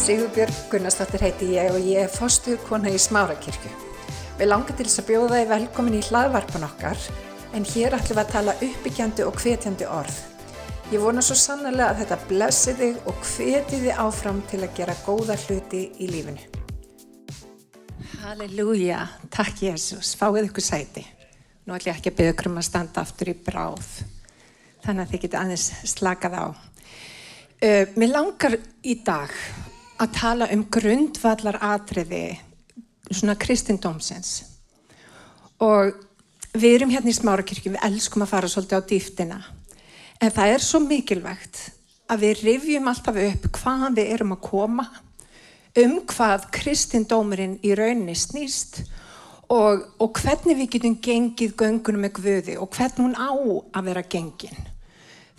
Sigurbjörg Gunnarsdóttir heiti ég og ég er fostuð kona í Smárakirkju. Við langar til þess að bjóða þið velkomin í hlaðvarpan okkar en hér ætlum við að tala uppbyggjandi og hvetjandi orð. Ég vona svo sannlega að þetta blessi þig og hveti þið áfram til að gera góða hluti í lífinu. Halleluja, takk Jésús, fáið ykkur sæti. Nú ætlum ég ekki að byggja ykkur um að standa aftur í bráð, þannig að þið getur aðeins slakað á. Uh, mér langar í dag að tala um grundvallar atriði svona kristindómsins. Og við erum hérna í smárakirkju, við elskum að fara svolítið á dýftina en það er svo mikilvægt að við rifjum alltaf upp hvaðan við erum að koma um hvað kristindómurinn í rauninni snýst og, og hvernig við getum gengið göngunum með Guði og hvernig hún á að vera gengin.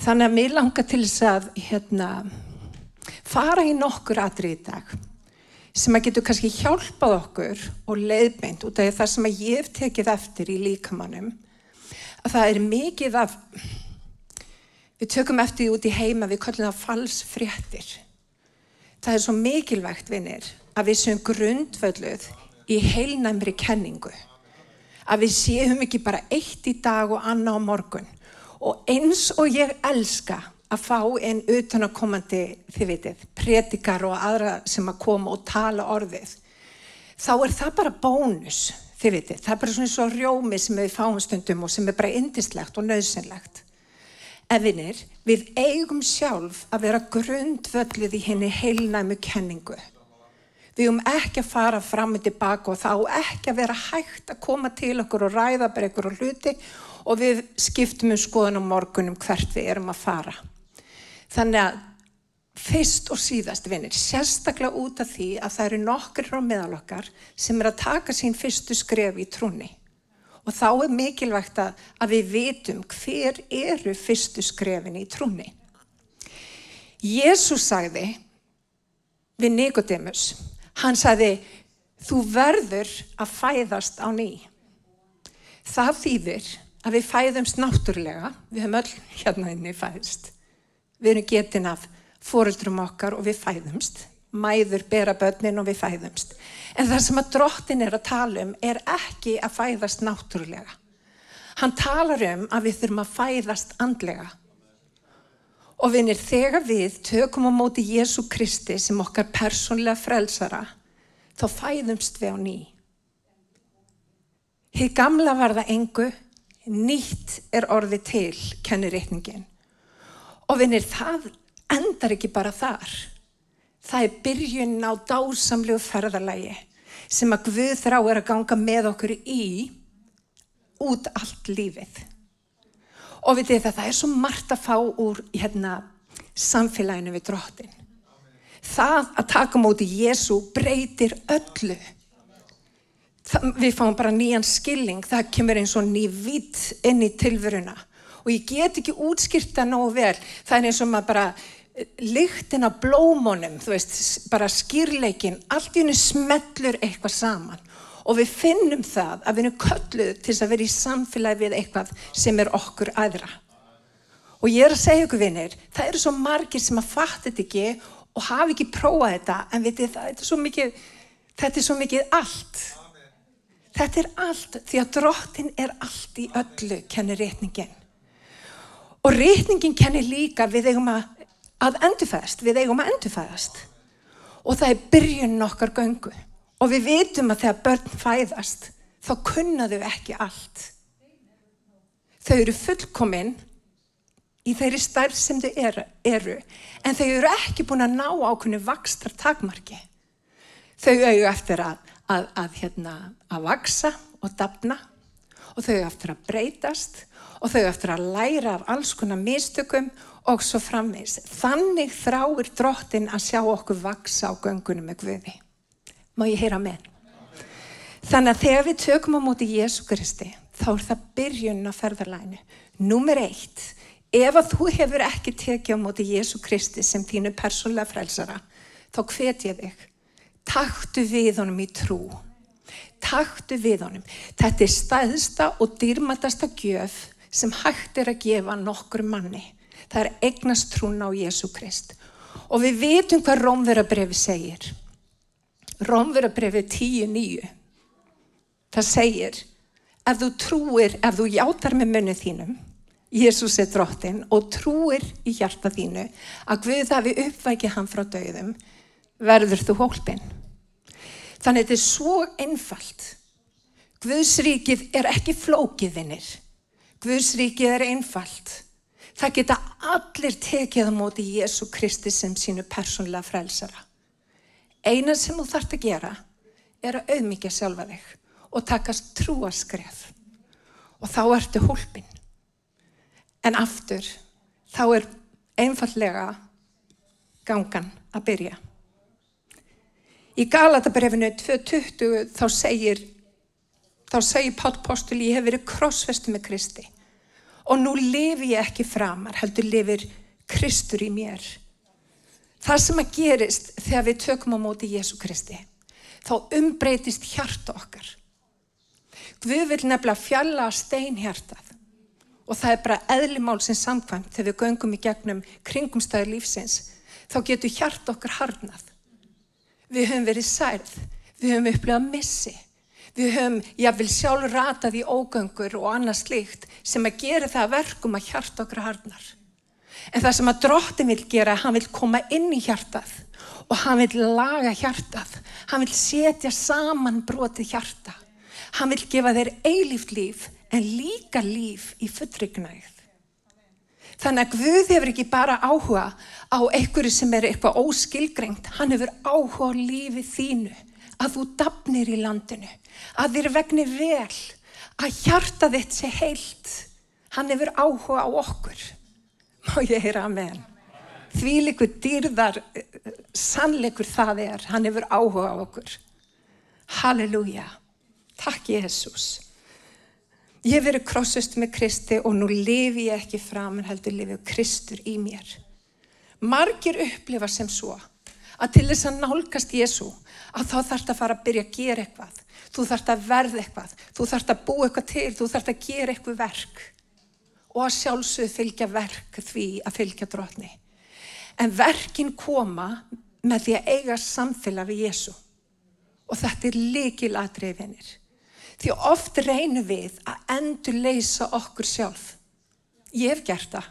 Þannig að mér langar til þess að hérna fara í nokkur aðri í dag sem að getur kannski hjálpað okkur og leiðbeint út af það sem að ég hef tekið eftir í líkamannum að það er mikið af við tökum eftir því út í heima við kallum það falsfréttir. Það er svo mikilvægt vinnir að við séum grundvölduð í heilnæmri kenningu. Að við séum ekki bara eitt í dag og annað á morgun. Og eins og ég elska að fá einn utanakomandi, þið vitið, predikar og aðra sem að koma og tala orðið, þá er það bara bónus, þið vitið. Það er bara svona eins og rjómi sem við fáum stundum og sem er bara indislegt og nöðsynlegt. Eðinir, við eigum sjálf að vera grundvöldið í henni heilnæmu kenningu. Við um ekki að fara fram og tilbaka og þá ekki að vera hægt að koma til okkur og ræða bara ykkur og hluti og við skiptum um skoðun á morgunum hvert við erum að fara. Þannig að fyrst og síðast vinnir, sérstaklega út af því að það eru nokkur á meðal okkar sem er að taka sín fyrstu skref í trúni. Og þá er mikilvægt að, að við vitum hver eru fyrstu skrefin í trúni. Jésús sagði við Nikodemus, hann sagði, þú verður að fæðast á ný. Það þýðir að við fæðumst náttúrulega, við höfum öll hérna inni fæðst við erum getin af fóruldrum okkar og við fæðumst. Mæður bera börnin og við fæðumst. En það sem að drottin er að tala um er ekki að fæðast náttúrulega. Hann talar um að við þurfum að fæðast andlega. Og vinir þegar við tökum á móti Jésu Kristi sem okkar persónlega frelsara þá fæðumst við á ný. Hér gamla var það engu nýtt er orði til kennir reikningin Og vinnir, það endar ekki bara þar. Það er byrjun á dásamlegu ferðarlægi sem að Guð þrá er að ganga með okkur í út allt lífið. Og við þið það, það er svo margt að fá úr hérna, samfélaginu við drottin. Það að taka móti Jésu breytir öllu. Það, við fáum bara nýjan skilling, það kemur eins og ný vitt inn í tilveruna og ég get ekki útskýrta nógu vel. Það er eins og maður bara eh, lyktin af blómunum þú veist, bara skýrleikin allt í hennu smellur eitthvað saman. Og við finnum það að við erum kölluð til að vera í samfélagi við eitthvað sem er okkur aðra. Og ég er að segja ykkur vinnir það eru svo margir sem að fatta þetta ekki og hafa ekki prófað þetta en vitið það, þetta er svo mikið þetta er svo mikið allt. Þetta er allt því að drottin er allt í öllu kennir rétningin Og reytningin kennir líka við eigum að, að endurfæðast, við eigum að endurfæðast. Og það er byrjun okkar göngu. Og við vitum að þegar börn fæðast, þá kunnaðu ekki allt. Þau eru fullkominn í þeirri stærð sem þau eru, eru, en þau eru ekki búin að ná ákunni vakstar takmarki. Þau eru eftir að, að, að, hérna, að vaksa og dapna og þau eru eftir að breytast og þau eftir að læra af alls konar mistökum og svo framvegs. Þannig þráir drottin að sjá okkur vaksa á göngunum með Guði. Má ég heyra með? Þannig að þegar við tökum á móti Jésu Kristi, þá er það byrjun á ferðarlænu. Númer eitt, ef að þú hefur ekki tekið á móti Jésu Kristi sem þínu persónlega frelsara, þá hvet ég þig. Takktu við honum í trú. Takktu við honum. Þetta er staðsta og dýrmatasta gjöf sem hægt er að gefa nokkur manni. Það er eignast trún á Jésu Krist. Og við vitum hvað Rómverabrefi segir. Rómverabrefi 10.9. Það segir, ef þú trúir, ef þú játar með munni þínum, Jésús er drottin og trúir í hjarta þínu að Guð hafi uppvækið hann frá döðum, verður þú hólpinn. Þannig þetta er svo einfalt. Guðsríkið er ekki flókiðinir. Guðsríkið er einfalt. Það geta allir tekið á móti Jésu Kristi sem sínu persónlega frelsara. Einan sem þú þart að gera er að auðmyggja sjálfa þig og takast trúaskref. Og þá ertu hólpinn. En aftur, þá er einfallega gangan að byrja. Í Galatabrefinu 2.20 þá segir, þá segir Pál Postul ég hef verið krossvestu með Kristi og nú lifi ég ekki framar, heldur lifir Kristur í mér. Það sem að gerist þegar við tökum á móti Jésu Kristi, þá umbreytist hjarta okkar. Við vil nefnilega fjalla steinhjartað og það er bara eðlimál sem samkvæmt þegar við göngum í gegnum kringumstæður lífsins, þá getur hjarta okkar harnað. Við höfum verið særð, við höfum upplifað missi, við höfum jáfnvel sjálf ratað í ógöngur og annað slíkt sem að gera það verkum að hjarta okkar harnar. En það sem að drottin vil gera, hann vil koma inn í hjartað og hann vil laga hjartað, hann vil setja saman brotið hjarta, hann vil gefa þeir eilíft líf en líka líf í fullrignægð. Þannig að Guð hefur ekki bara áhuga á einhverju sem er eitthvað óskilgrengt. Hann hefur áhuga á lífi þínu, að þú dapnir í landinu, að þér vegnir vel, að hjarta þitt sé heilt. Hann hefur áhuga á okkur. Má ég heyra að meðan. Því líkur dýrðar, sannleikur það er. Hann hefur áhuga á okkur. Halleluja. Takk Jésús. Ég hef verið krossust með Kristi og nú lifi ég ekki fram en heldur lifið Kristur í mér. Margir upplifa sem svo að til þess að nálgast Jésu að þá þarf það að fara að byrja að gera eitthvað. Þú þarf það að verða eitthvað, þú þarf það að búa eitthvað til, þú þarf það að gera eitthvað verk og að sjálfsögðu fylgja verk því að fylgja drotni. En verkin koma með því að eiga samfélag við Jésu og þetta er líkil aðdreifinir. Því oft reynum við að endur leysa okkur sjálf. Ég hef gert það.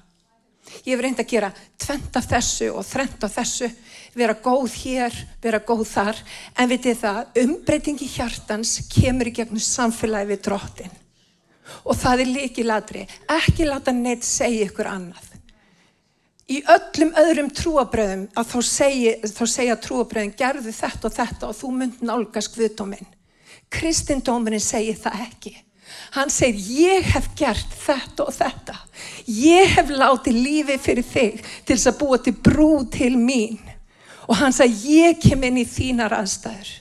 Ég hef reynd að gera tvent af þessu og þrent af þessu, vera góð hér, vera góð þar, en vitið það, umbreytingi hjartans kemur í gegnum samfélagi við drottin. Og það er líki ladri, ekki láta neitt segja ykkur annað. Í öllum öðrum trúabröðum að þá segja, þá segja trúabröðum gerðu þetta og þetta og þú mynd nálgast viðdóminn. Kristindóminin segir það ekki. Hann segir ég hef gert þetta og þetta. Ég hef látið lífi fyrir þig til þess að búa til brú til mín. Og hann sagði ég kem inn í þínar aðstæður.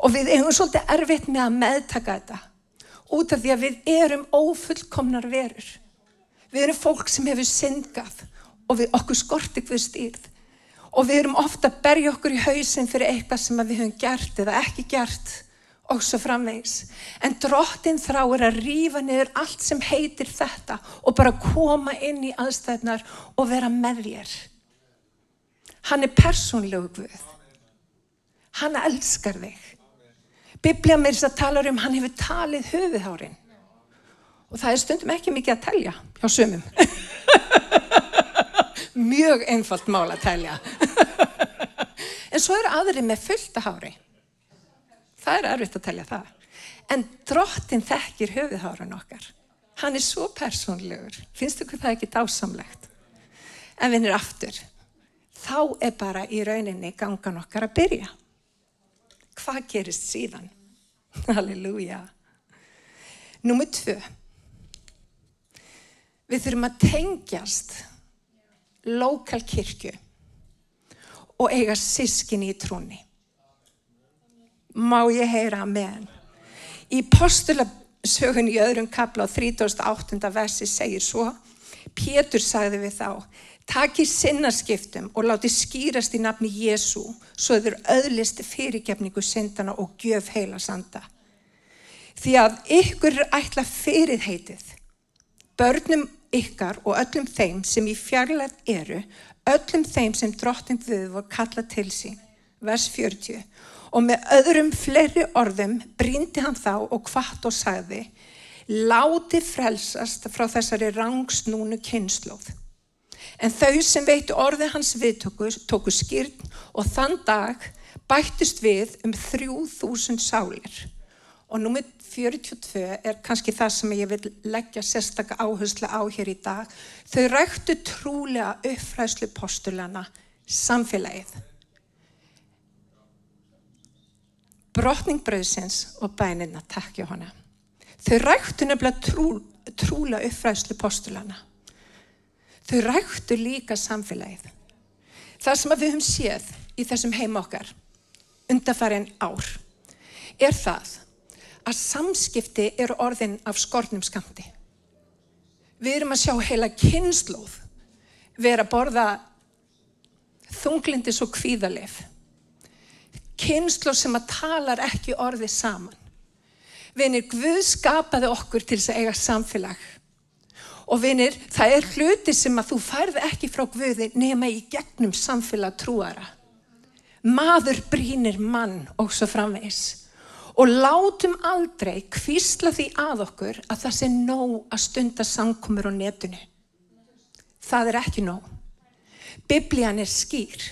Og við eigum svolítið erfitt með að meðtaka þetta. Út af því að við erum ófullkomnar verur. Við erum fólk sem hefur syndgað og við okkur skorti við stýrð. Og við erum ofta að berja okkur í hausin fyrir eitthvað sem við höfum gert eða ekki gert og svo framvegs. En drottin þráir að rýfa niður allt sem heitir þetta og bara koma inn í aðstæðnar og vera með þér. Hann er persónlegu Guð. Hann elskar þig. Biblja mér þess að tala um hann hefur talið höfuðhárin. Og það er stundum ekki mikið að telja hjá sumum. Mjög einfalt mál að telja. en svo eru aðri með fullta hári það er erfitt að telja það. En drottin þekkir höfuðhárun okkar. Hann er svo persónlegur. Finnst ykkur það ekki dásamlegt? En við erum aftur. Þá er bara í rauninni gangan okkar að byrja. Hvað gerist síðan? Halleluja. Númið tvö. Við þurfum að tengjast lokal kirkju og eiga sískin í trúni má ég heyra amen. Í postulasögun í öðrum kapla á 38. versi segir svo, Pétur sagði við þá, taki sinnaskiptum og láti skýrast í nafni Jésu svo þeir öðlist fyrirgefningu syndana og gjöf heila sanda. Því að ykkur er ætla fyrirheitið, börnum ykkar og öllum þeim sem í fjarlægt eru, öllum þeim sem drottin við voru kalla til sín. Vers 40. Og með öðrum fleiri orðum brindi hann þá og hvart og sagði, láti frelsast frá þessari rangsnúnu kynnslóð. En þau sem veitu orði hans viðtöku tóku skýrn og þann dag bættist við um 3000 sálir. Og númið 42 er kannski það sem ég vil leggja sérstakka áherslu á hér í dag. Þau ræktu trúlega uppfræslu postulana samfélagið. Brotningbröðsins og bænina, takk hjá hana. Þau ræktu nefnilega trú, trúlega uppfræslu postulana. Þau ræktu líka samfélagið. Það sem við höfum séð í þessum heim okkar undarfærin ár er það að samskipti eru orðin af skornum skamti. Við erum að sjá heila kynnslóð vera að borða þunglindis og kvíðalif. Kynnslóð sem að talar ekki orði saman. Vinir, Guð skapaði okkur til þess að eiga samfélag. Og vinir, það er hluti sem að þú færði ekki frá Guði nema í gegnum samfélag trúara. Maður brínir mann og svo framvegs og látum aldrei kvísla því að okkur að það sé nóg að stunda samkomur á netinu. Það er ekki nóg. Biblían er skýr.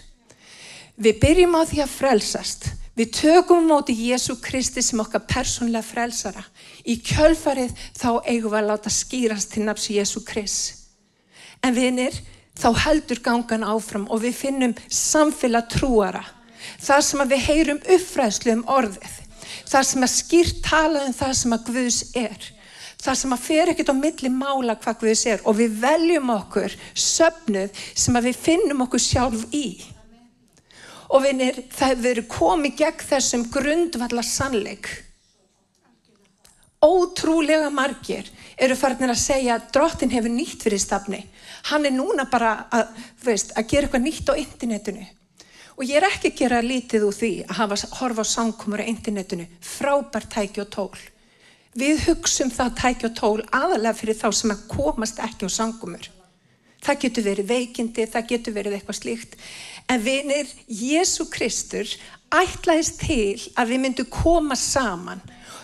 Við byrjum á því að frelsast. Við tökum móti Jésu Kristi sem okkar persónlega frelsara. Í kjölfarið þá eigum við að láta skýrast til nafs Jésu Krist. En vinir, þá heldur gangan áfram og við finnum samfélag trúara. Það sem við heyrum uppfræðslu um orðið það sem að skýrt tala um það sem að Guðs er það sem að fer ekkert á milli mála hvað Guðs er og við veljum okkur söpnuð sem að við finnum okkur sjálf í og vinir það hefur verið komið gegn þessum grundvallar sannleik ótrúlega margir eru farinir að segja að drottin hefur nýtt fyrir stafni hann er núna bara að, veist, að gera eitthvað nýtt á internetinu Og ég er ekki að gera lítið úr því að hafa horfa á samkomur á internetinu, frábær tæki og tól. Við hugsum það tæki og tól aðalega fyrir þá sem að komast ekki á samkomur. Það getur verið veikindi, það getur verið eitthvað slíkt. En vinir, Jésu Kristur ætlaðist til að við myndum koma saman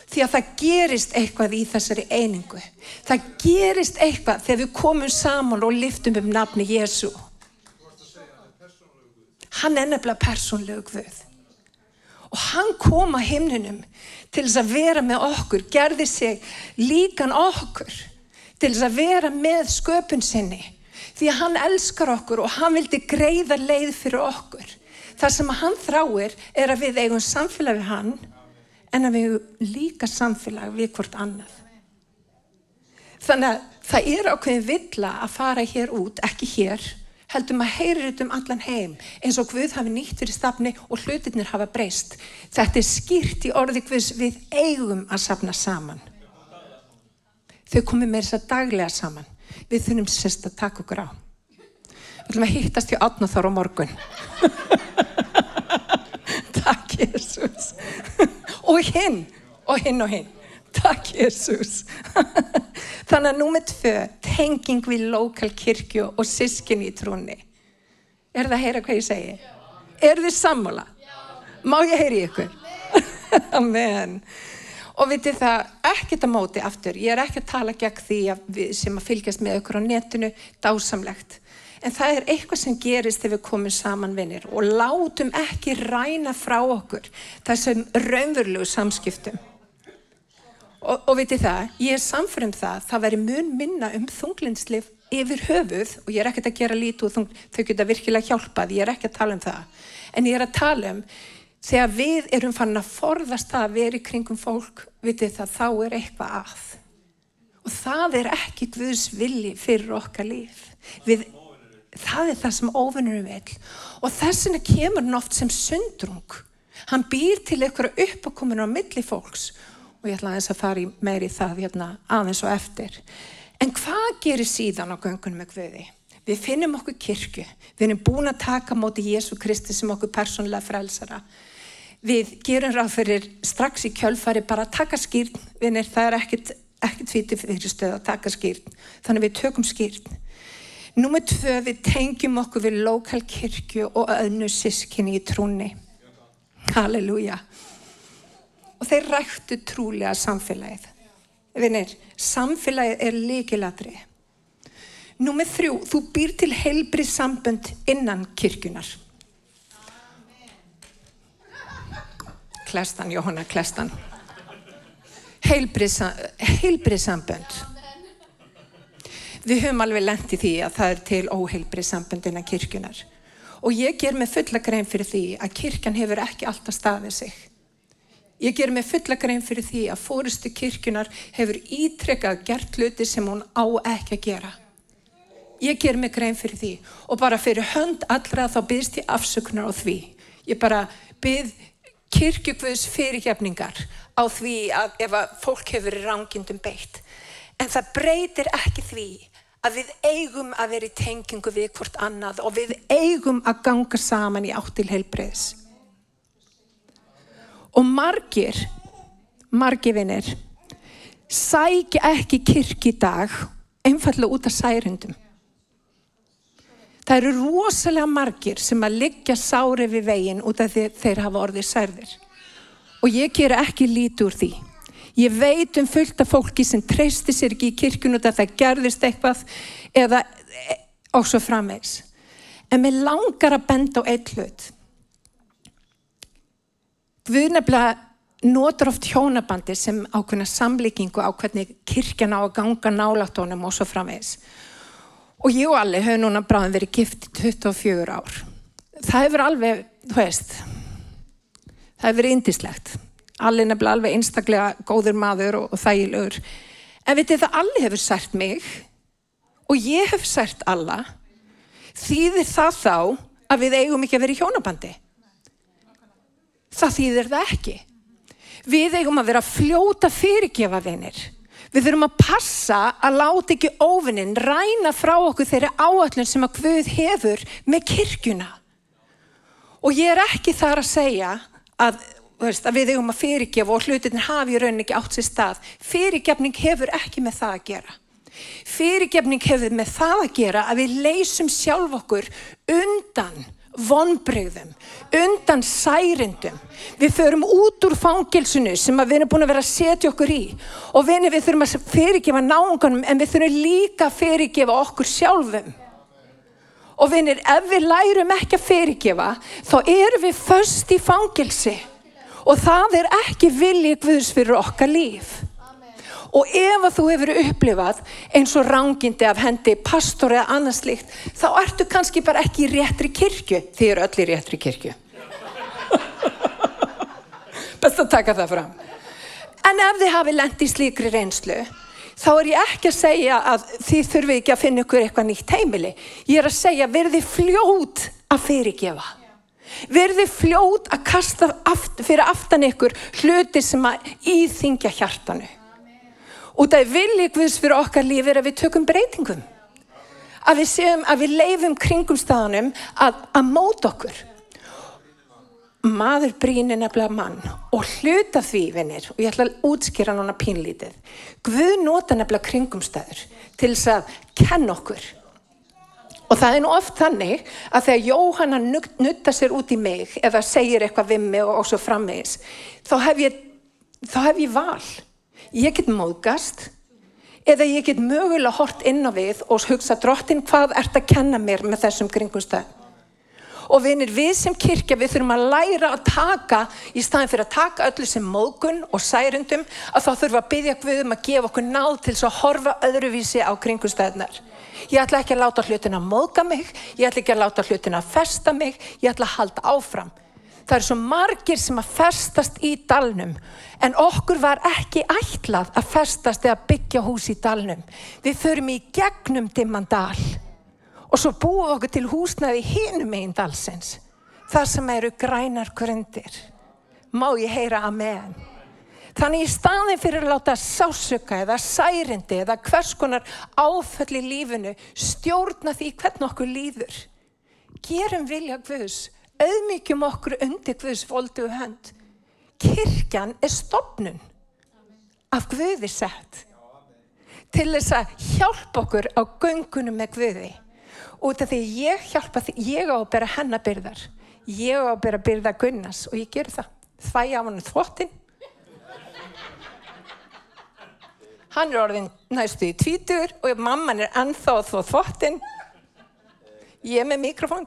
því að það gerist eitthvað í þessari einingu. Það gerist eitthvað þegar við komum saman og liftum um nafni Jésu. Hann er nefnilega persónlegu Guð. Og hann kom að himnunum til þess að vera með okkur, gerði sig líkan okkur til þess að vera með sköpun sinni. Því að hann elskar okkur og hann vildi greiða leið fyrir okkur. Það sem hann þráir er að við eigum samfélag við hann en að við eigum líka samfélag við hvort annað. Þannig að það er ákveðin villa að fara hér út, ekki hér, heldum að heyrir þetta um allan heim eins og Guð hafi nýtt fyrir stafni og hlutirnir hafa breyst. Þetta er skýrt í orði Guðs við eigum að safna saman. Þau komið með þess að daglega saman. Við þurfum sérst að taka okkur á. Við ætlum að hittast í átnáþára á morgun. Takk Jésús. og hinn, og hinn og hinn. Takk Jésús. Þannig að númið tvö, tenging við lokal kirkju og sískin í trúni. Er það að heyra hvað ég segi? Er þið sammála? Má ég heyri ykkur? Amen. Og vitið það, ekkert að móti aftur, ég er ekki að tala gegn því að sem að fylgjast með ykkur á netinu, dásamlegt. En það er eitthvað sem gerist þegar við komum saman vinnir og látum ekki ræna frá okkur þessum raunverulegu samskiptum. Og, og veitir það, ég er samfram um það, það væri mun minna um þunglinslif yfir höfuð og ég er ekkert að gera lítið og þau geta virkilega hjálpað, ég er ekki að tala um það. En ég er að tala um þegar við erum fann að forðast það að vera í kringum fólk, veitir það, þá er eitthvað að. Og það er ekki Guðs villi fyrir okkar líf. Við, það er það sem ofinurum vil. Og þessina kemur hann oft sem sundrung. Hann býr til eitthvað uppakominu á milli fólks og ég ætla aðeins að fara í meiri það hérna, aðeins og eftir. En hvað gerir síðan á göngunum með Guði? Við finnum okkur kirkju, við erum búin að taka móti Jésu Kristi sem okkur persónulega frelsara. Við gerum ráð fyrir strax í kjölfari bara taka skýrn, vinir það er ekkert, ekkert viti fyrir stöð að taka skýrn, þannig við tökum skýrn. Númer tvö, við tengjum okkur við lokal kirkju og önnu sískinni í trúni. Halleluja. Og þeir ræktu trúlega samfélagið. Vinir, samfélagið er líkilatri. Númer þrjú, þú býr til heilbrið sambönd innan kirkjunar. Klestan, Jóhanna, klestan. Heilbrið, heilbrið sambönd. Við höfum alveg lendið því að það er til óheilbrið sambönd innan kirkjunar. Og ég ger mig fulla grein fyrir því að kirkjan hefur ekki alltaf staðið sig. Ég ger mig fulla grein fyrir því að fórustu kirkjunar hefur ítrekkað gert hluti sem hún á ekki að gera. Ég ger mig grein fyrir því og bara fyrir hönd allra þá byrst ég afsöknar á því. Ég bara byrð kirkjugvöðs fyrirgefningar á því að ef að fólk hefur rángindum beitt. En það breytir ekki því að við eigum að vera í tengingu við hvort annað og við eigum að ganga saman í áttil heilbreyðs. Og margir, margir vinnir, sækja ekki kirk í dag einfallega út af særundum. Það eru rosalega margir sem að liggja sári við veginn út af því þeir hafa orðið særðir. Og ég ger ekki lítið úr því. Ég veit um fullt af fólki sem treysti sér ekki í kirkun út af það gerðist eitthvað eða og svo framvegs. En mér langar að benda á eitt hlut. Við nefnilega notur oft hjónabandi sem ákveðna samlíkingu á hvernig kirkjan á að ganga nálátt honum og svo framvegs. Og ég og Alli höfum núna bráðin verið gift í 24 ár. Það hefur alveg, þú veist, það hefur verið indislegt. Alli nefnilega alveg einstaklega góður maður og, og þægilegur. En vitið það, Alli hefur sært mig og ég hef sært alla. Þýðir það þá að við eigum ekki að vera í hjónabandi? Það þýðir það ekki. Við eigum að vera fljóta fyrirgefa vinir. Við þurfum að passa að láta ekki óvinnin ræna frá okkur þeirri áallun sem að Guð hefur með kirkjuna. Og ég er ekki þar að segja að, veist, að við eigum að fyrirgefa og hlutin hafi í rauninni ekki átt sér stað. Fyrirgefning hefur ekki með það að gera. Fyrirgefning hefur með það að gera að við leysum sjálf okkur undan vonbreyðum, undan særindum. Við förum út úr fangilsinu sem við erum búin að vera að setja okkur í og vinni við þurfum að fyrirgefa náunganum en við þurfum líka að fyrirgefa okkur sjálfum. Og vinnir, ef við lærum ekki að fyrirgefa, þá erum við först í fangilsi og það er ekki viljið Guðs fyrir okkar líf. Og ef að þú hefur upplifað eins og rángindi af hendi pastor eða annars líkt, þá ertu kannski bara ekki í réttri kirkju. Þið eru öll í réttri kirkju. Best að taka það fram. En ef þið hafi lendi í slíkri reynslu, þá er ég ekki að segja að þið þurfi ekki að finna ykkur eitthvað nýtt heimili. Ég er að segja verði fljót að fyrirgefa. Verði fljót að kasta aft, fyrir aftan ykkur hluti sem að íþingja hjartanu. Er viljið Guðs fyrir okkar líf er að við tökum breytingum. Að við séum, að við leifum kringum staðanum að, að móta okkur. Maður brínir nefnilega mann og hluta því, vinnir, og ég ætla að útskýra núna pínlítið. Guð nota nefnilega kringumstæður til þess að kenna okkur. Og það er nú oft þannig að þegar Jóhanna nutta sér út í mig eða segir eitthvað við mig og, svo framvegis, þá hef ég, þá hef ég val ég get móðgast eða ég get mögulega hort inn á við og hugsa drottin hvað ert að kenna mér með þessum kringumstæð og vinir við sem kirkja við þurfum að læra að taka í staðin fyrir að taka öllu sem móðgun og særundum að þá þurfum að byggja Guðum að gefa okkur náð til að horfa öðruvísi á kringumstæðnar ég ætla ekki að láta hlutin að móðga mig ég ætla ekki að láta hlutin að festa mig ég ætla að halda áfram það eru svo margir sem að festast í dalnum en okkur var ekki ætlað að festast eða byggja hús í dalnum. Við förum í gegnum dimman dal og svo búum okkur til húsnaði hínum einn dalsins þar sem eru grænar grundir má ég heyra að meðan Þannig í staðin fyrir að láta sásöka eða særindi eða hvers konar áföll í lífinu stjórna því hvernig okkur líður. Gerum vilja Guðs auðmyggjum okkur undir Guðs voldu hönd. Kirkjan er stopnun af Guði sett til þess að hjálpa okkur á göngunum með Guði. út af því ég hjálpa því, ég á að bera hennar byrðar. Ég á að bera byrða Gunnars og ég ger það. Þvæg á hann þvottin. Hann er orðin næstu í tvítur og mamman er ennþá þvottin. Ég er með mikrofón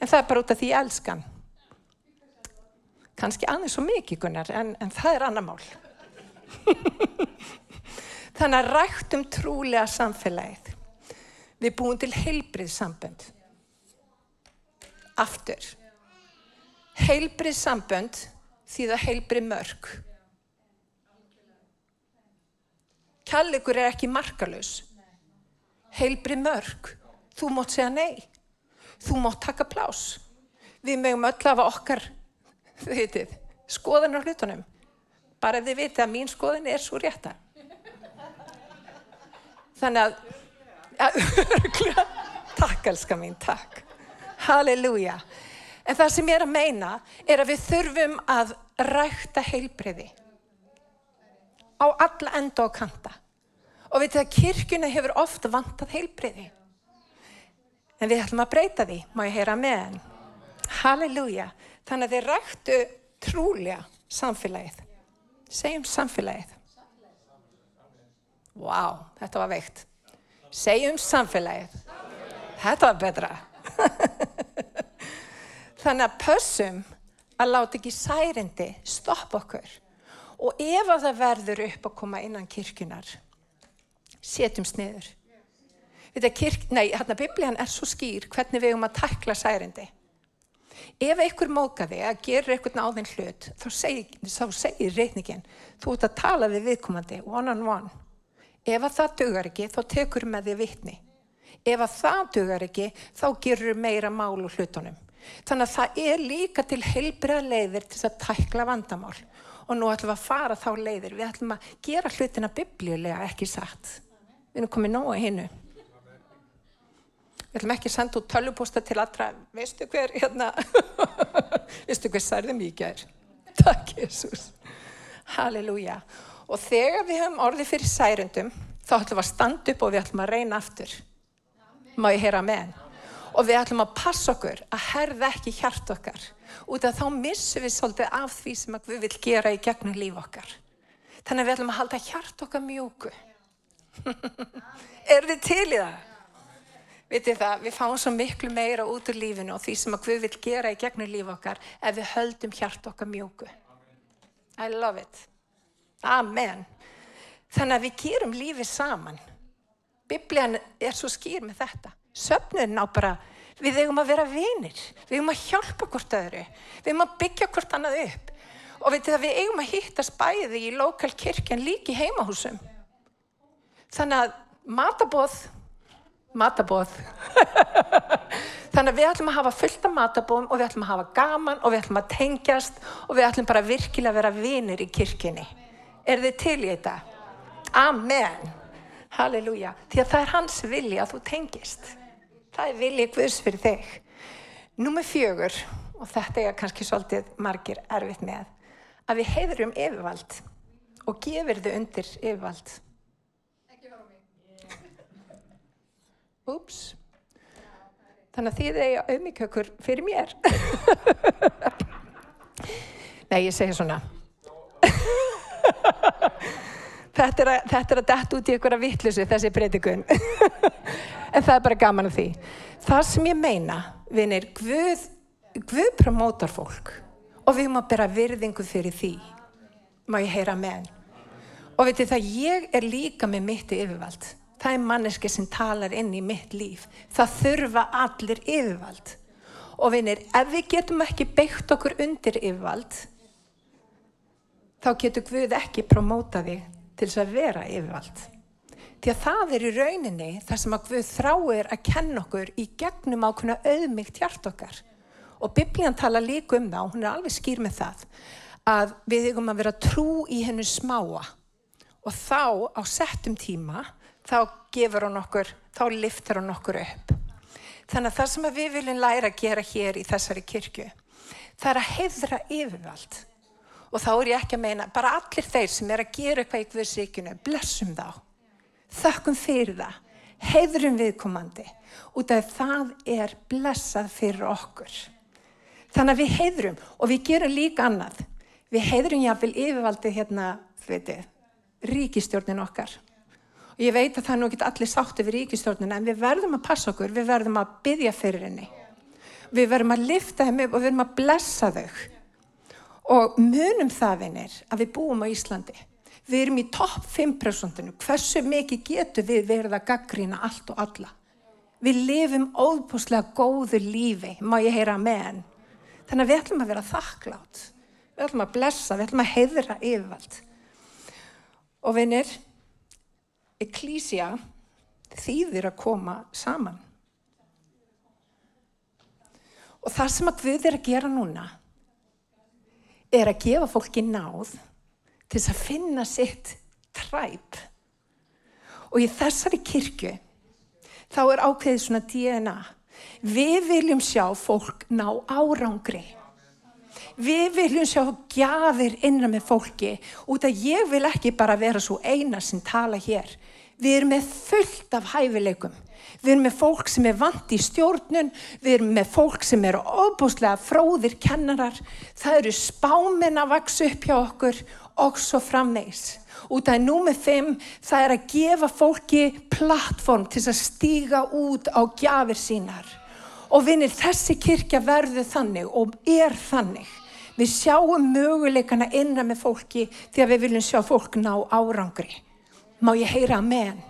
En það er bara út af því ég elskan. Kanski aðeins svo mikið Gunnar, en, en það er annar mál. Þannig að ræktum trúlega samfélagið. Við búum til heilbrið sambönd. Aftur. Heilbrið sambönd því það heilbrið mörg. Kjallegur er ekki markalus. Heilbrið mörg. Þú mótt segja nei. Þú mótt taka plás. Við mögum öll af okkar, heitið, skoðan á hlutunum. Bara þið vitið að mín skoðin er svo rétta. Þannig að, að takk elska mín, takk. Halleluja. En það sem ég er að meina er að við þurfum að rækta heilbriði á alla enda og kanta. Og við þetta kirkuna hefur ofta vantað heilbriði. En við ætlum að breyta því, má ég heyra með henn. Halleluja. Þannig að þið ræktu trúlega samfélagið. Segjum samfélagið. Vá, wow, þetta var veikt. Segjum samfélagið. Þetta var betra. Þannig að pössum að láta ekki særindi stoppa okkur. Og ef að það verður upp að koma innan kirkunar, setjum sniður. Þetta kirk, nei, hérna biblían er svo skýr hvernig við erum að takla særindi. Ef einhver mókaði að gera einhvern áðin hlut, þá segir, þá segir reyningin, þú ert að tala við viðkomandi, one on one. Ef að það dögar ekki, þá tekur með því vittni. Ef að það dögar ekki, þá gerur meira mál úr hlutunum. Þannig að það er líka til heilbriða leiðir til að tækla vandamál. Og nú ætlum við að fara þá leiðir. Við ætlum að gera hlutina biblíulega ekki satt. Við erum komið nóga hinnu. Við ætlum ekki að senda út tölvuposta til allra. Veistu hver, hérna, veistu hver særði mikið er? Takk, Jésús. Halleluja. Og þegar við höfum orðið fyrir særundum, þá ætlum við að standa upp og við ætlum að reyna aftur. Má ég heyra með og við ætlum að passa okkur að herða ekki hjart okkar út af þá missum við svolítið af því sem við vil gera í gegnum líf okkar. Þannig að við ætlum að halda hjart okkar mjúku. er þið til í það? Vitið það, við fáum svo miklu meira út úr lífinu og því sem að við vil gera í gegnum líf okkar ef við höldum hjart okkar mjúku. I love it. Amen. Þannig að við gerum lífið saman. Biblian er svo skýr með þetta söfnuðin á bara, við eigum að vera vinir, við eigum að hjálpa hvort öðru, við eigum að byggja hvort annað upp og veitir það við eigum að hittast bæði í lokal kirkjan líki heimahúsum. Þannig að matabóð, matabóð, þannig að við ætlum að hafa fullt af matabóðum og við ætlum að hafa gaman og við ætlum að tengjast og við ætlum bara virkilega að vera vinir í kirkjunni. Er þið til í þetta? Amen. Halleluja. Því að það er hans vilja að þú tengist. Það er viljið Guðs fyrir þig. Númið fjögur, og þetta er kannski svolítið margir erfitt með, að við heiðrum yfirvald og gefur þau undir yfirvald. Ekki fara á mig. Úps. Þannig að þið er auðmikökur fyrir mér. Nei, ég segja svona. Þetta er, að, að detta út í einhverja vittlusu þessi breytikun en það er bara gaman af því það sem ég meina vinir, Guð Guð promótar fólk og við að bera virðingu fyrir því má ég heyra með og veitir það, ég er líka með mitt yfirvald það er manneski sem talar inn í mitt líf það þurfa allir yfirvald og vinir, ef við getum ekki beitt okkur undir yfirvald þá getur Guð ekki promóta þig til þess að vera yfirvald. Því að það er í rauninni þar sem að Guð þráir að kenna okkur í gegnum ákveðna auðmygt hjart okkar. Og biblían tala líka um það, og hún er alveg skýr með það, að við eigum að vera trú í hennu smáa. Og þá á settum tíma, þá gefur hann okkur, þá liftar hann okkur upp. Þannig að það sem við viljum læra að gera hér í þessari kirkju, það er að heðra yfirvald og þá er ég ekki að meina bara allir þeir sem er að gera eitthvað í Guðsíkinu blessum þá þökkum fyrir það, heiðrum viðkomandi út af það er blessað fyrir okkur. Þannig að við heiðrum og við gerum líka annað. Við heiðrum jáfnvel yfirvaldi hérna, veitir, ríkistjórnin okkar. Og ég veit að það er nú ekki allir sátti við ríkistjórnin en við verðum að passa okkur, við verðum að byggja fyrir henni. Við verðum að lifta þeim upp og við verðum að blessa þau. Og munum það vinir að við búum á Íslandi. Við erum í topp 5%. Hversu mikið getur við verið að gaggrína allt og alla? Við lifum óbúslega góðu lífi, má ég heyra með henn. Þannig að við ætlum að vera þakklátt. Við ætlum að blessa, við ætlum að heiðra yfirvald. Og vinir, ekklísja þýðir að koma saman. Og það sem að Guð er að gera núna er að gefa fólki náð til þess að finna sitt træp. Og í þessari kirkju þá er ákveðið svona DNA. Við viljum sjá fólk ná árangri. Við viljum sjá gjafir innan með fólki út að ég vil ekki bara vera svo eina sem tala hér. Við erum með fullt af hæfileikum. Við erum með fólk sem er vant í stjórnun, við erum með fólk sem eru óbúslega fróðir kennarar, það eru spáminn að vaksa upp hjá okkur og svo framvegs. Út af númið fimm, það er að gefa fólki plattform til að stíga út á gjafir sínar. Og vinir, þessi kirkja verður þannig og er þannig. Við sjáum möguleikana innan með fólki því að við viljum sjá fólk ná árangri. Má ég heyra með henn?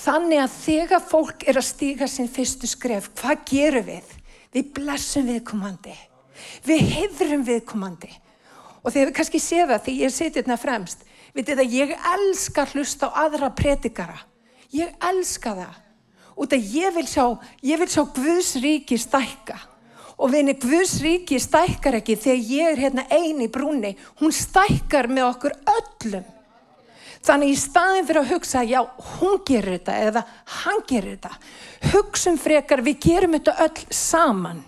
Þannig að þegar fólk er að stíga sinn fyrstu skref, hvað gerum við? Við blessum viðkomandi. Við hefðrum viðkomandi. Og þegar við kannski séu það, því ég seti þetta fremst, við þetta, ég elska hlusta á aðra predikara. Ég elska það. Út að ég vil sjá, sjá Guðs ríki stækka. Og vinni, Guðs ríki stækkar ekki þegar ég er hérna eini brúni. Hún stækkar með okkur öllum. Þannig í staðin fyrir að hugsa, já, hún gerir þetta eða hann gerir þetta. Hugsum frekar, við gerum þetta öll saman.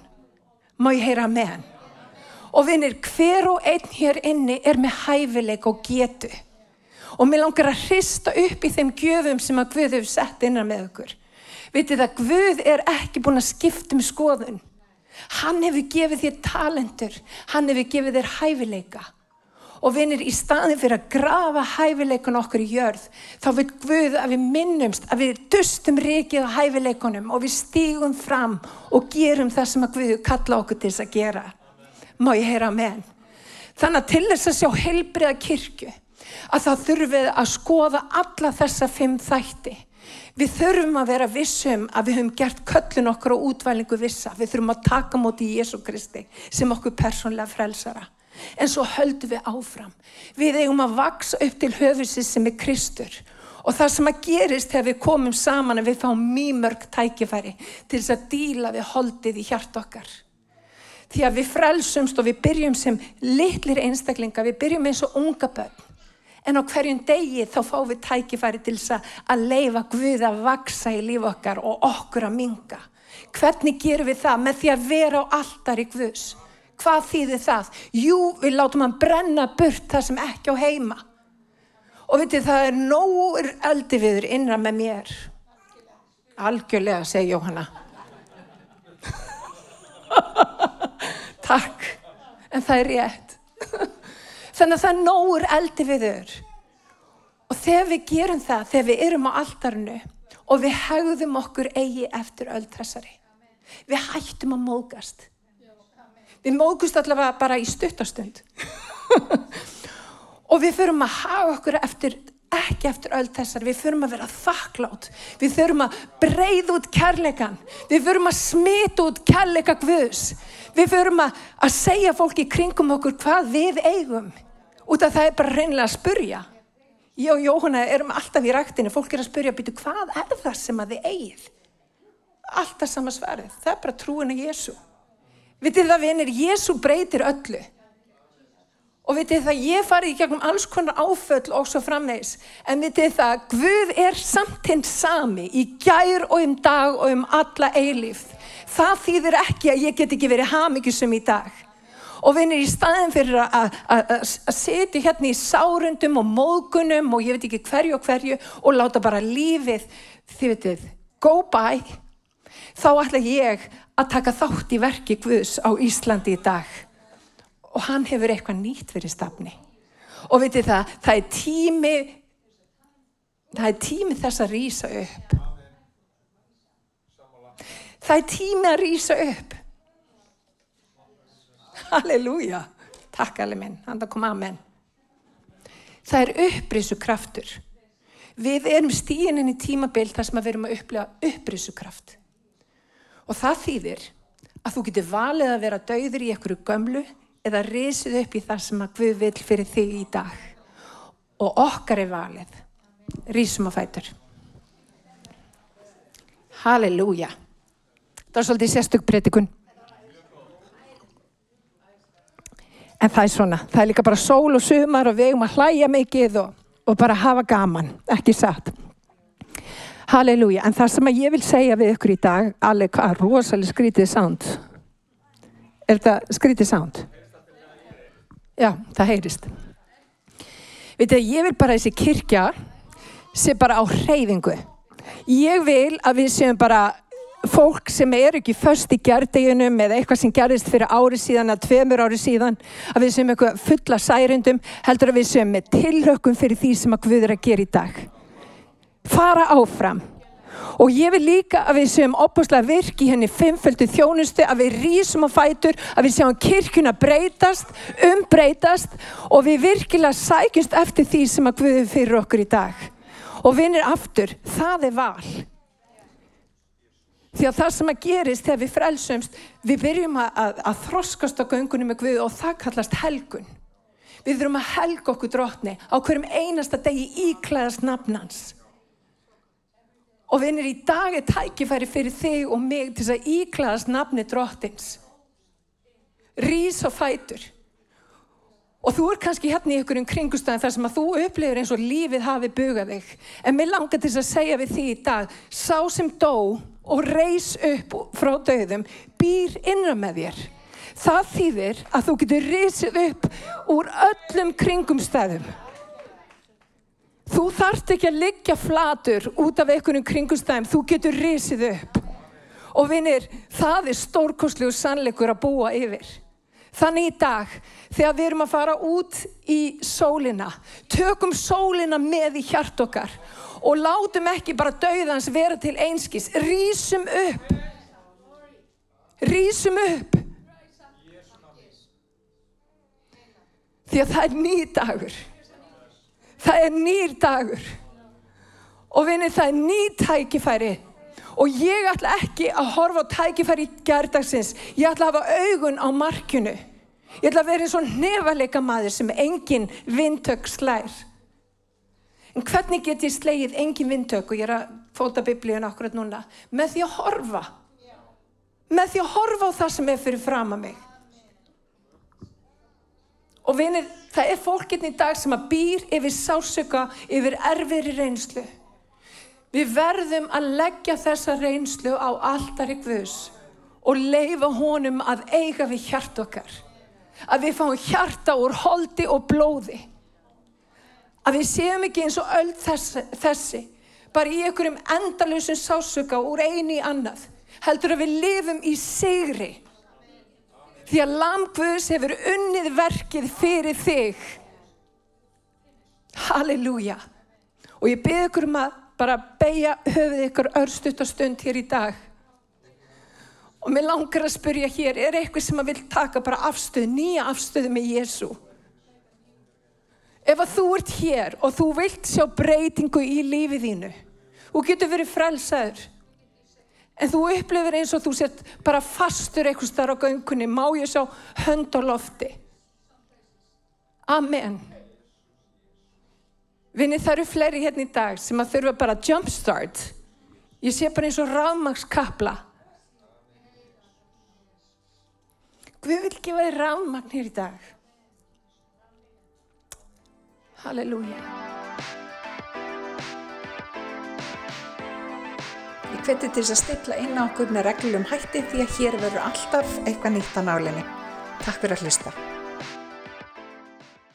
Má ég heyra með hann? Og vinir, hver og einn hér inni er með hæfileik og getu. Og mér langar að hrista upp í þeim gjöfum sem að Guð hefur sett innan með okkur. Vitið að Guð er ekki búin að skipta um skoðun. Hann hefur gefið þér talentur, hann hefur gefið þér hæfileika. Og vinir, í staðin fyrir að grafa hæfileikun okkur í jörð, þá vil Guð að við minnumst, að við dustum rikið á hæfileikunum og við stígum fram og gerum það sem að Guð kalla okkur til þess að gera. Má ég heyra henn? Þannig að til þess að sjá heilbriða kirkju, að þá þurfum við að skoða alla þessa fimm þætti. Við þurfum að vera vissum að við höfum gert köllun okkur og útvælingu vissa. Við þurfum að taka móti í Jésu Kristi sem okkur persónlega frelsara en svo höldum við áfram. Við eigum að vaksa upp til höfusins sem er Kristur og það sem að gerist þegar við komum saman að við fáum mjög mörg tækifæri til þess að díla við holdið í hjart okkar. Því að við frelsumst og við byrjum sem litlir einstaklinga, við byrjum eins og unga börn. En á hverjum degi þá fáum við tækifæri til þess að leifa Guð að vaksa í líf okkar og okkur að minga. Hvernig gerum við það? Með því að vera á alltar í Guðs. Hvað þýðir það? Jú, við látum hann brenna burt það sem ekki á heima. Og veitir, það er nógur eldi viður innan með mér. Algjörlega, segi Jóhanna. Takk, en það er rétt. Þannig að það nógur eldi viður. Og þegar við gerum það, þegar við erum á aldarnu og við hegðum okkur eigi eftir öll þessari, við hættum að mógast. Við mógust allavega bara í stuttastund. og við förum að hafa okkur eftir, ekki eftir öll þessar, við förum að vera þakklátt. Við förum að breyða út kærleikan. Við förum að smita út kærleika guðs. Við förum að, að segja fólki kringum okkur hvað við eigum. Út af það er bara reynilega að spurja. Ég og Jóhanna erum alltaf í ræktinu, fólk er að spurja, býtu hvað er það sem að þið eigið? Alltaf sama svarið, það er bara trúin að Jésu. Vitið það vinir, Jésu breytir öllu. Og vitið það, ég farið í gegnum alls konar áföll og svo framvegs. En vitið það, Guð er samt hinn sami í gær og um dag og um alla eilíf. Það þýðir ekki að ég get ekki verið hafmyggjusum í dag. Og vinir í staðin fyrir að, setja hérna í sárundum og móðgunum og ég veit ekki hverju og hverju og láta bara lífið, þið veitir, go by, þá ætla ég að taka þátt í verki Guðs á Íslandi í dag. Og hann hefur eitthvað nýtt fyrir stafni. Og veitir það, það er tími, það er tími þess að rýsa upp. Það er tími að rýsa upp. Halleluja. Takk alveg minn, hann kom að menn. Það er upprísu kraftur. Við erum stíinin í tímabild þar sem við erum að upplega upprísu kraft. Og það þýðir að þú getur valið að vera dauður í einhverju gömlu eða risið upp í það sem að Guð vil fyrir þig í dag. Og okkar er valið. Rísum á fætur. Halleluja. Það er svolítið sérstök breytikun. En það er svona, það er líka bara sól og sumar og við erum að hlæja mikið og, og bara hafa gaman, ekki satt. Halleluja, en það sem ég vil segja við ykkur í dag, alveg hvað, rosalega skrítið sound. Er þetta skrítið sound? Já, það heyrist. Vitið, ég vil bara þessi kirkja sé bara á hreyfingu. Ég vil að við séum bara fólk sem er ekki först í gerdeginum eða eitthvað sem gerist fyrir ári síðan eða tveimur ári síðan að við séum eitthvað fulla særundum heldur að við séum með tilhökkum fyrir því sem að Guð er að gera í dag. Fara áfram. Og ég vil líka að við séum opuslega virk í henni fimmföldu þjónustu að við rýsum á fætur að við séum kirkuna breytast umbreytast og við virkilega sækjumst eftir því sem að Guð er fyrir okkur í dag. Og vinir aftur, það er val Því að það sem að gerist þegar við frelsumst, við byrjum að, að, að þroskast á göngunum með Guð og það kallast helgun. Við þurfum að helga okkur drotni á hverjum einasta degi íklæðast nafnans. Og vinir í dag er tækifæri fyrir þig og mig til að íklæðast nafni drottins. Rís og fætur. Og þú er kannski hérna í einhverjum kringustæðin þar sem að þú upplifir eins og lífið hafi bugað þig. En mér langar til að segja við því í dag, sá sem dó og reys upp frá döðum býr innra með þér. Það þýðir að þú getur reysið upp úr öllum kringumstæðum. Þú þarft ekki að liggja flatur út af einhvernum kringumstæðum, þú getur reysið upp. Og vinir, það er stórkoslu sannleikur að búa yfir. Þannig í dag, þegar við erum að fara út í sólina, tökum sólina með í hjart okkar og látum ekki bara dauðans vera til einskis. Rísum upp. Rísum upp. Því að það er nýr dagur. Það er nýr dagur. Og vinni það er nýr tækifæri. Og ég ætla ekki að horfa á tækifæri í gerdagsins. Ég ætla að hafa augun á markinu. Ég ætla að vera eins og nefalega maður sem engin vindtök slær. En hvernig get ég slegið engin vindtök og ég er að fóta biblíun akkurat núna? Með því að horfa. Með því að horfa á það sem er fyrir fram að mig. Og vinir, það er fólkinn í dag sem að býr yfir sásöka, yfir erfiðri reynslu. Við verðum að leggja þessa reynslu á alltari Guðs og leifa honum að eiga við hjart okkar. Að við fáum hjarta úr holdi og blóði. Að við séum ekki eins og öll þessi, þessi bara í einhverjum endalösum sásöka úr eini í annað. Heldur að við lifum í sigri. Því að lamgvöðs hefur unnið verkið fyrir þig. Halleluja. Og ég ykkur um að bara beigja höfuð ykkur örstutt og stund hér í dag. Og mér langar að spyrja hér, er eitthvað sem að vil taka bara afstöð, nýja afstöðu með Jésu? Ef að þú ert hér og þú vilt sjá breytingu í lífið þínu, þú getur verið frelsaður, en þú upplifir eins og þú sett bara fastur eitthvað starf á göngunni, má ég sjá hönd á lofti. Amen. Vinni það eru fleiri hérna í dag sem að þurfa bara jumpstart. Ég sé bara eins og ráðmagskapla. Guð vil gefa þér ráðmagn hér í dag. Halleluja. Ég hveti til þess að stilla inn á okkur með reglum hætti því að hér verður alltaf eitthvað nýtt á nálinni. Takk fyrir að hlusta.